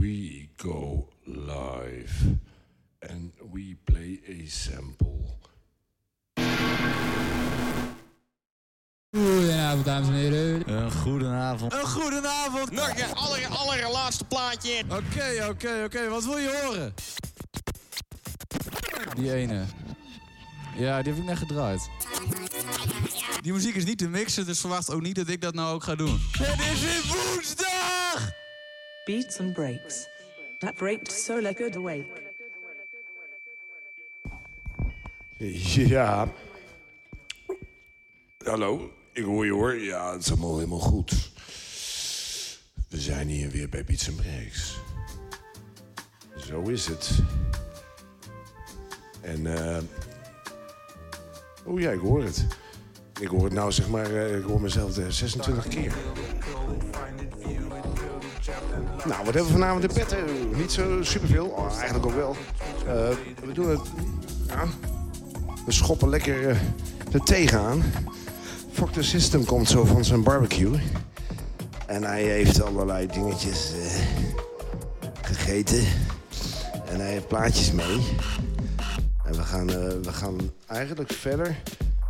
we go live and we play a sample. Goedenavond, dames en heren. Een goedenavond. Een goedenavond. Nog een aller, allerlaatste plaatje. Oké, oké, oké. Wat wil je horen? Die ene. Ja, die heb ik net gedraaid. Die muziek is niet te mixen, dus verwacht ook niet dat ik dat nou ook ga doen. Het is weer woensdag! Beats and breaks. That breaks so like good awake. Ja. Hallo, ik hoor je hoor. Ja, het is allemaal helemaal goed. We zijn hier weer bij Beats Breaks. Zo is het. En, eh. oh ja, ik hoor het. Ik hoor het nou zeg maar, eh, ik hoor mezelf de 26 keer. Nou, wat hebben we vanavond in pet? hè? Niet zo superveel. Oh, eigenlijk ook wel. Eh, we doen het... Ja, we schoppen lekker eh, er tegenaan. Fuck the System komt zo van zijn barbecue. En hij heeft allerlei dingetjes eh, gegeten. En hij heeft plaatjes mee. En we gaan, we gaan eigenlijk verder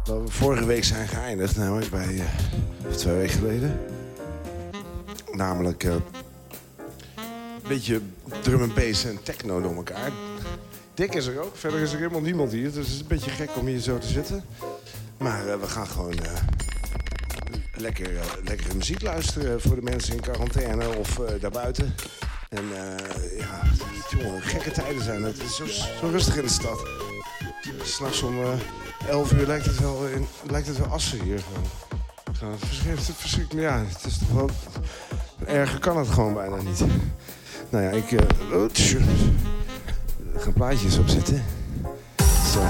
waar we vorige week zijn geëindigd. Namelijk bij, twee weken geleden. Namelijk beetje drum en bass en techno door elkaar. Dick is er ook. Verder is er helemaal niemand hier. Dus het is een beetje gek om hier zo te zitten. Maar eh, we gaan gewoon eh, lekker, eh, lekkere muziek luisteren voor de mensen in quarantaine of daarbuiten. En ja, jongen, gekke tijden zijn het. Is zo, zo rustig in de stad. S'nachts om eh 11 uur lijkt het wel, in, lijkt het wel assen hier. Gewoon. Verschrikkelijk. Ja, het is toch wel... Erger kan het gewoon bijna niet. Nou ja, ik... eh, oh. Er gaan plaatjes op zitten. Zo,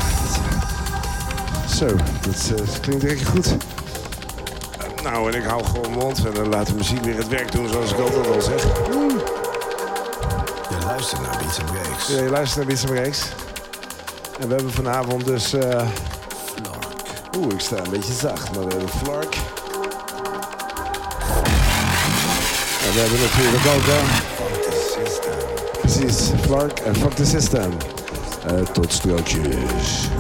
dat, zo, dat eh, klinkt echt goed. Eh, nou, en ik hou gewoon mond en dan laat de muziek weer het werk doen zoals ik altijd al zeg. Je luistert naar Beats Breaks. Ja, je luistert naar Beats Breaks. En we hebben vanavond dus... eh, Oeh, ik sta een beetje zacht, maar we hebben Flark. En we hebben natuurlijk ook... eh, Precies, Flark en Fuck the System. Eh, tot strookjes.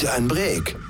Bitte een break.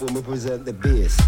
Is the pum pum represent the bass.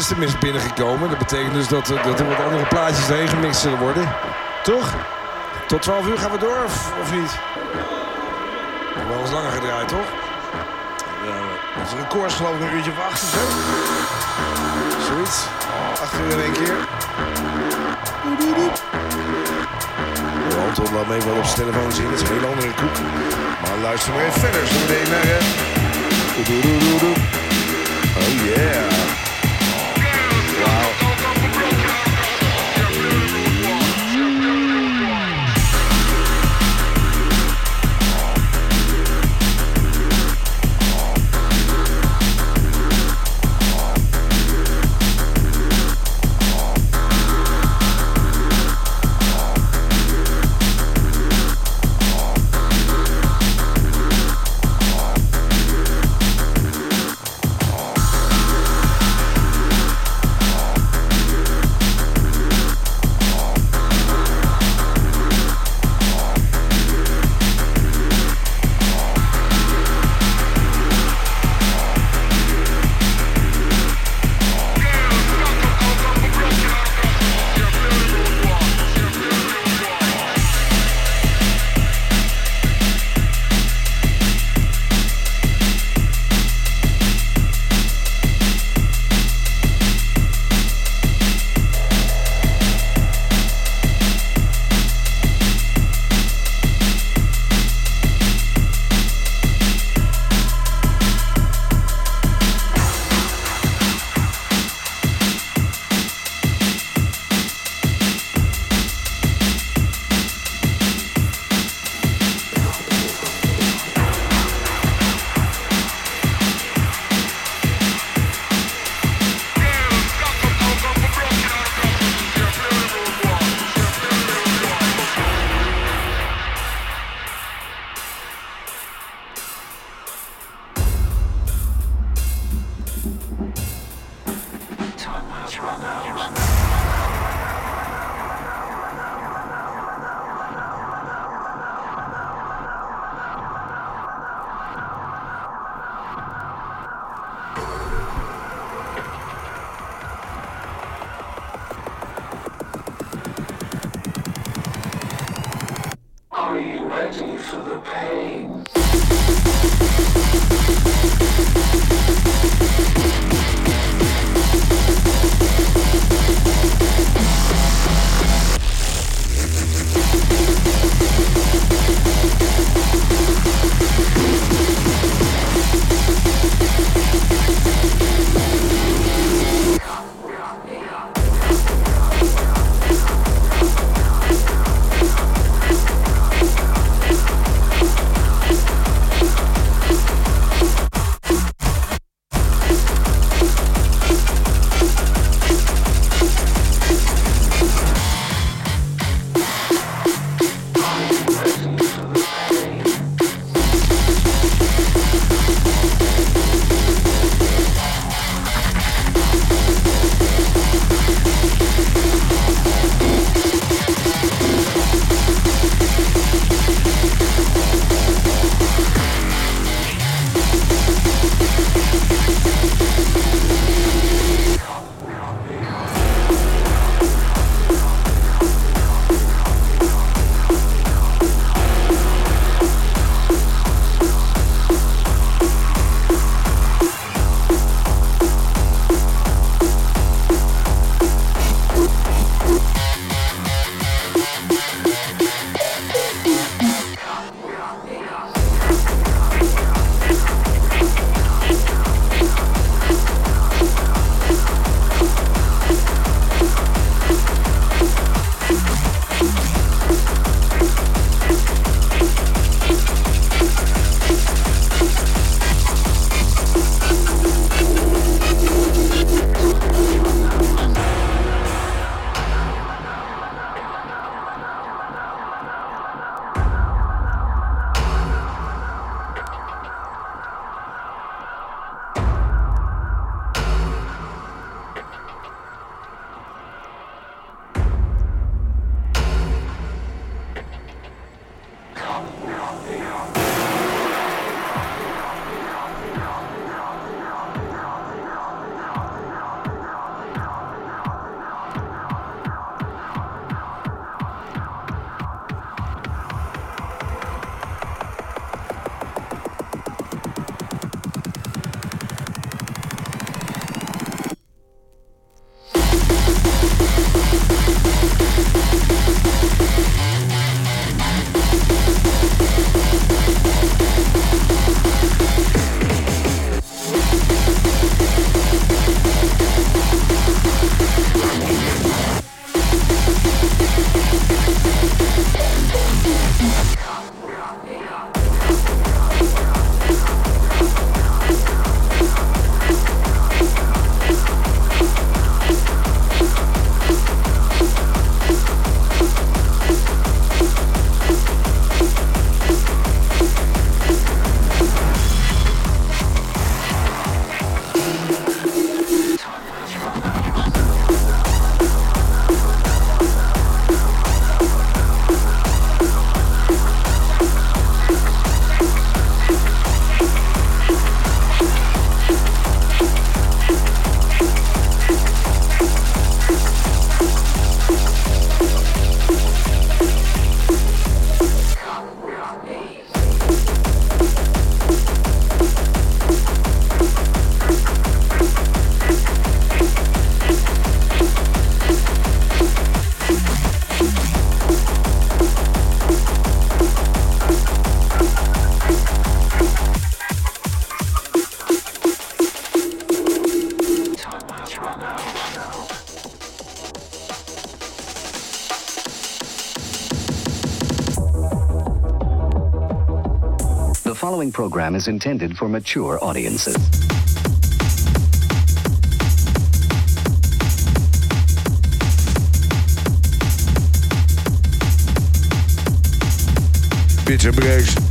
Fuck the System is binnengekomen. Dat betekent dus dat, er- dat er wat andere plaatjes erheen gemixt zullen worden. Toch? Tot 12 uur gaan we door, of, niet? Wel eens langer gedraaid, toch? Ja, record is geloof ik een uurtje of acht of zo. Zoiets. Acht uur in één keer. Ja, Anton laat even wel op zijn telefoon zien. Dat is een hele andere koek. Maar luister maar even verder. Zo meteen eh. Oh yeah. Following program is intended for mature audiences. Bits en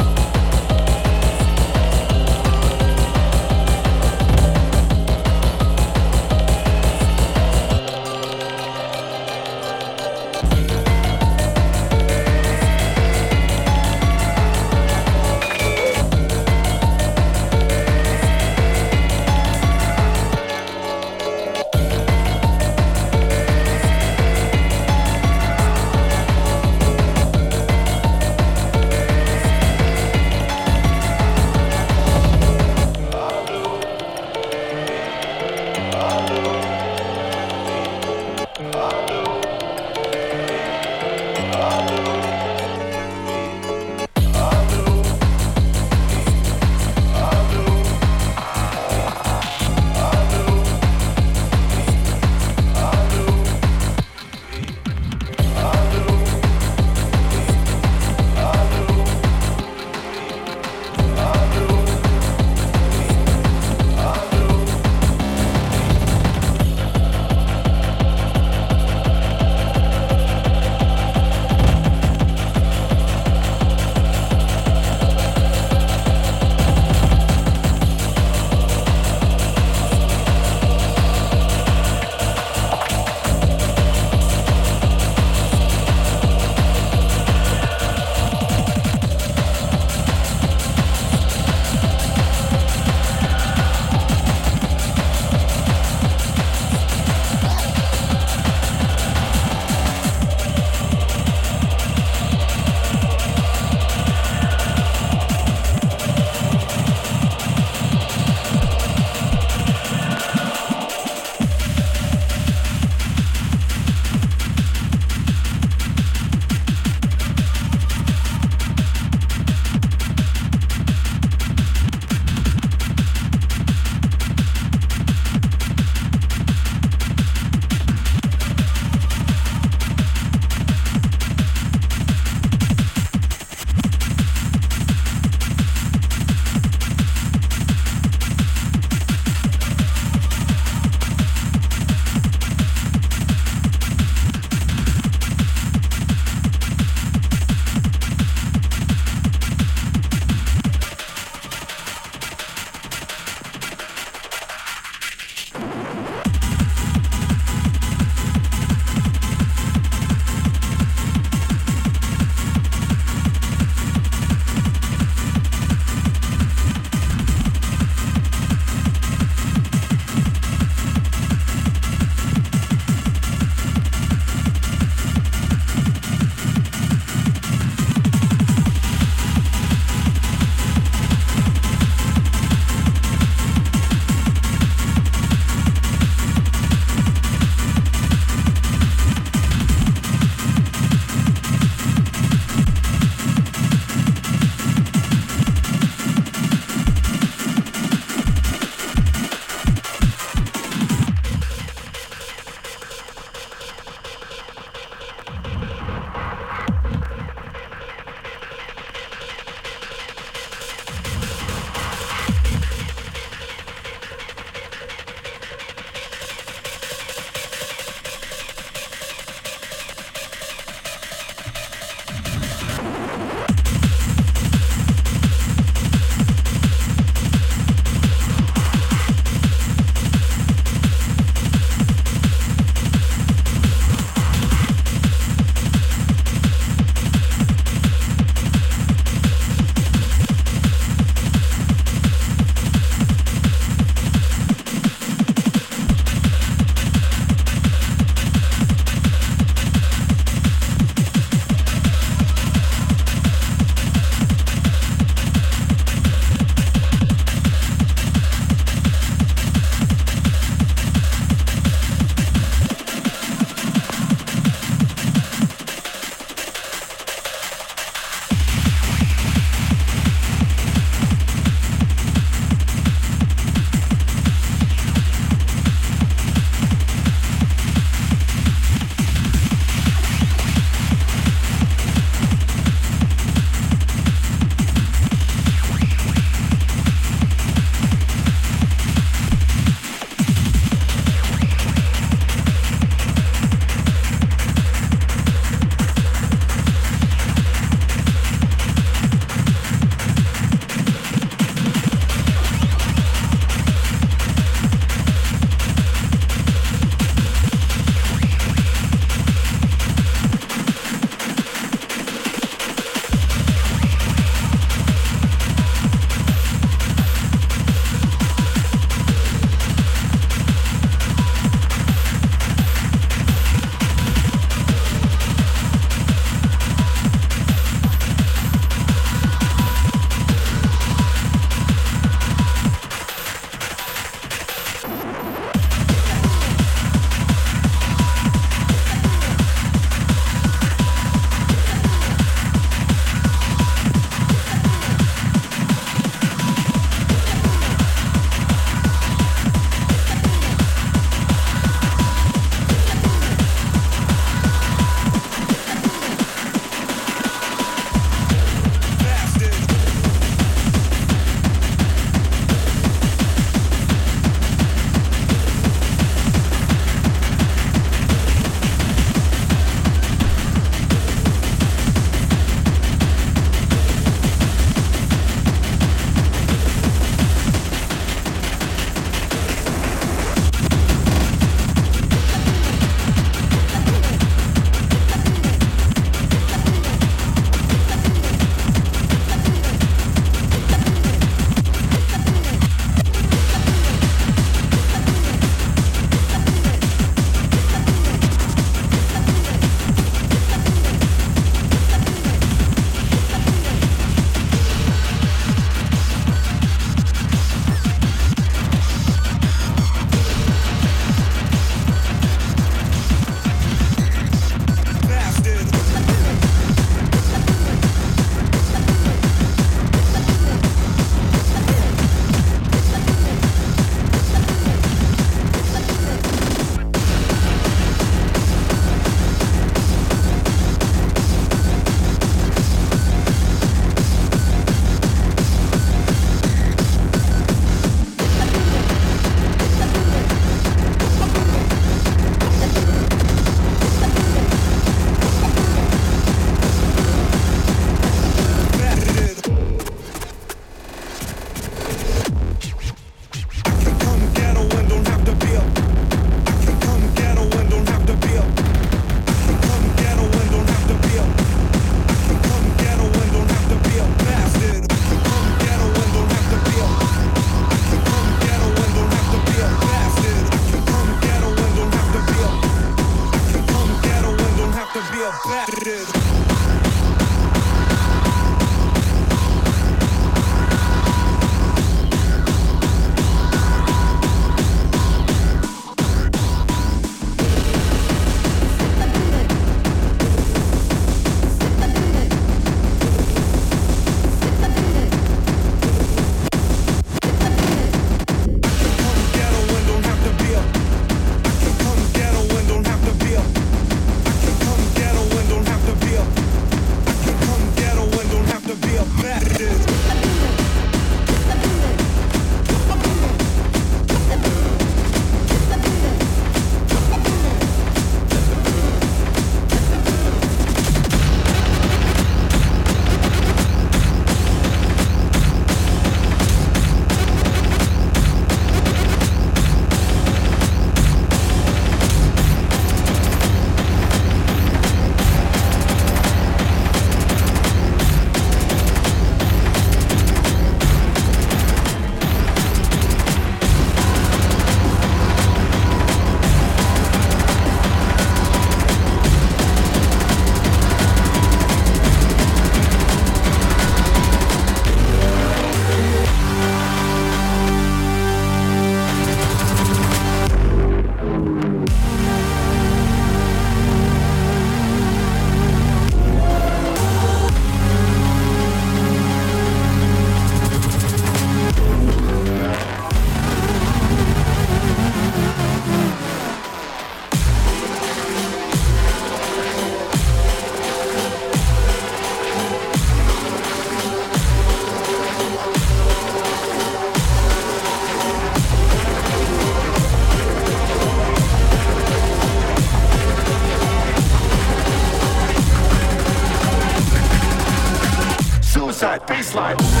side.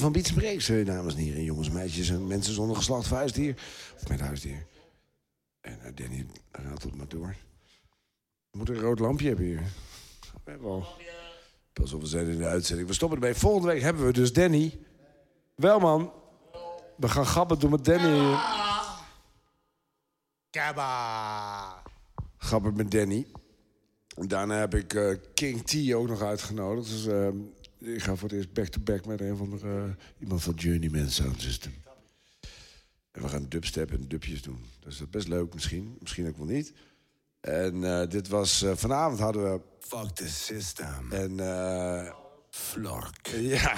Van Breaks, eh, dames en heren. Jongens, meisjes en mensen zonder geslacht huisdier. Of met huisdier. En eh, Danny raadt het maar door. We moeten een rood lampje hebben hier. We hebben al. Pas op, we zijn in de uitzending. We stoppen erbij. Volgende week hebben we dus Danny. Wel, man. We gaan grappen doen met Danny. Kabba. Grappen met Danny. En Daarna heb ik eh, King T ook nog uitgenodigd. Dus eh, ik ga voor het eerst back-to-back met een van de eh, iemand van Journeyman Sound System. En we gaan dubstep en dubjes doen. Dus dat is best leuk misschien. Misschien ook wel niet. En eh, dit was... eh, vanavond hadden we... Fuck the system. En... eh Flork. ja.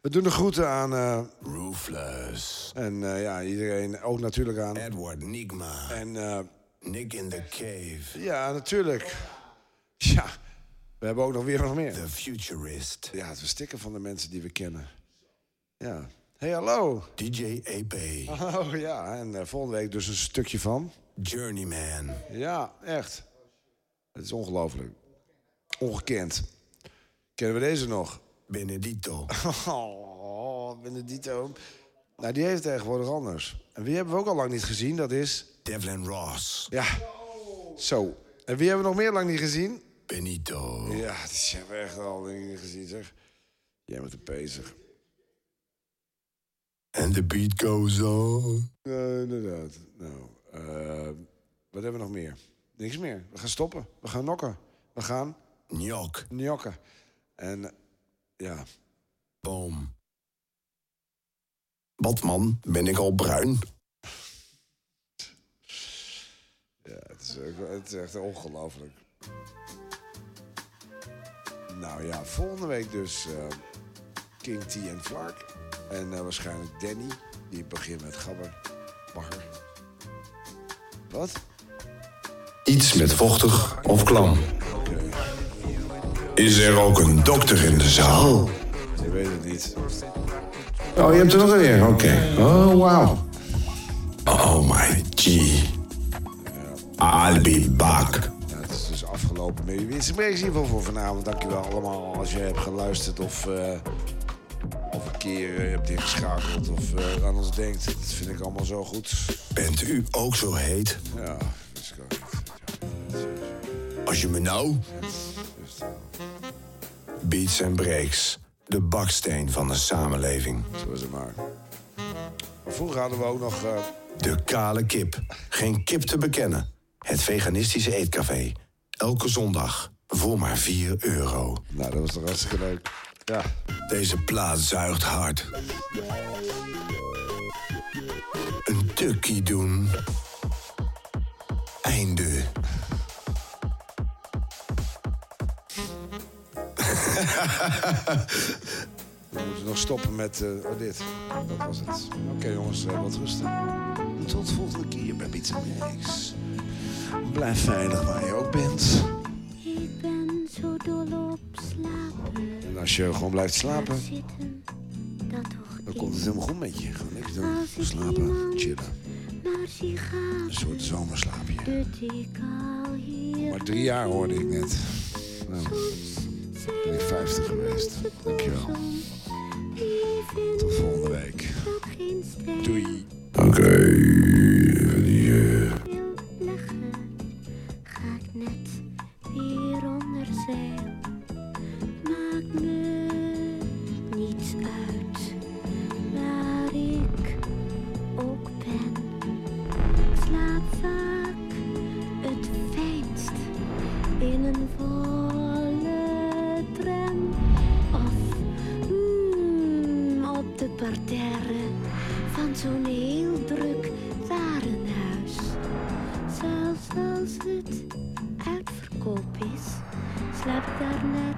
We doen de groeten aan... eh, Roofless. en ja, iedereen ook natuurlijk aan... Edward Nigma. En... eh, Nick in the Cave. ja, natuurlijk. Ja. We hebben ook nog weer nog meer. The Futurist. Ja, het verstikken van de mensen die we kennen. Ja. Hey, hallo. DJ AP. Oh ja, en eh, volgende week dus een stukje van. Journeyman. Ja, echt. Het is ongelooflijk. Ongekend. Kennen we deze nog? Benedito. Oh, Benedito. Nou, die heeft tegenwoordig anders. En wie hebben we ook al lang niet gezien? Dat is... Devlin Ross. Ja, zo. En wie hebben we nog meer lang niet gezien? Benito. Ja, die hebben we echt al niet gezien, zeg. Jij bent er bezig. And the beat goes on. Inderdaad. Nou, eh, wat hebben we nog meer? Niks meer. We gaan stoppen. We gaan nokken. We gaan... Njok. Njokken. En, ja... Boom. Batman, ben ik al bruin? Ja, het is, het is echt ongelooflijk. Nou ja, volgende week dus eh, King T en Flark. En eh, waarschijnlijk Danny. Die begint met gabber. Bagger. Wat? Iets met vochtig of klam. Is er ook een dokter in de zaal? Je weet het niet. Oh, je hebt er nog een weer. Oké. Oh, wauw. Oh my G. I'll be back. Ja, het is is in ieder geval voor vanavond. Dankjewel allemaal als je hebt geluisterd of, eh, of een keer eh, hebt ingeschakeld of eh, aan ons denkt. Dat vind ik allemaal zo goed. Bent u ook zo heet? Ja, ik ook niet. Als je me nou... Beats en breaks. De baksteen van de samenleving. Zo is het maar. Maar vroeger hadden we ook nog... De kale kip. Geen kip te bekennen. Het veganistische eetcafé. Elke zondag voor maar 4 euro. Nou, dat was toch hartstikke leuk. Ja. Deze plaat zuigt hard. Een tukkie doen. Einde. We moeten nog stoppen met eh, oh, dit. Dat was het. Oké jongens, eh, wat rusten. Tot volgende keer bij Pizza Mix. Blijf veilig waar je ook bent. Ik ben zo dol op slapen. En als je gewoon blijft slapen, Zitten, dat toch dan komt het helemaal goed met je. Gewoon lekker doen. Slapen, chillen. Een soort zomerslaapje. Maar drie jaar hoorde ik net. Nou, ben ik 50 geweest. Dankjewel. Tot volgende week. Doei. Oké, even zeil. Maakt me niets uit waar ik ook ben. Ik slaap vaak het fijnst in een volle tram of mm, op de parterre van zo'n heel druk slaap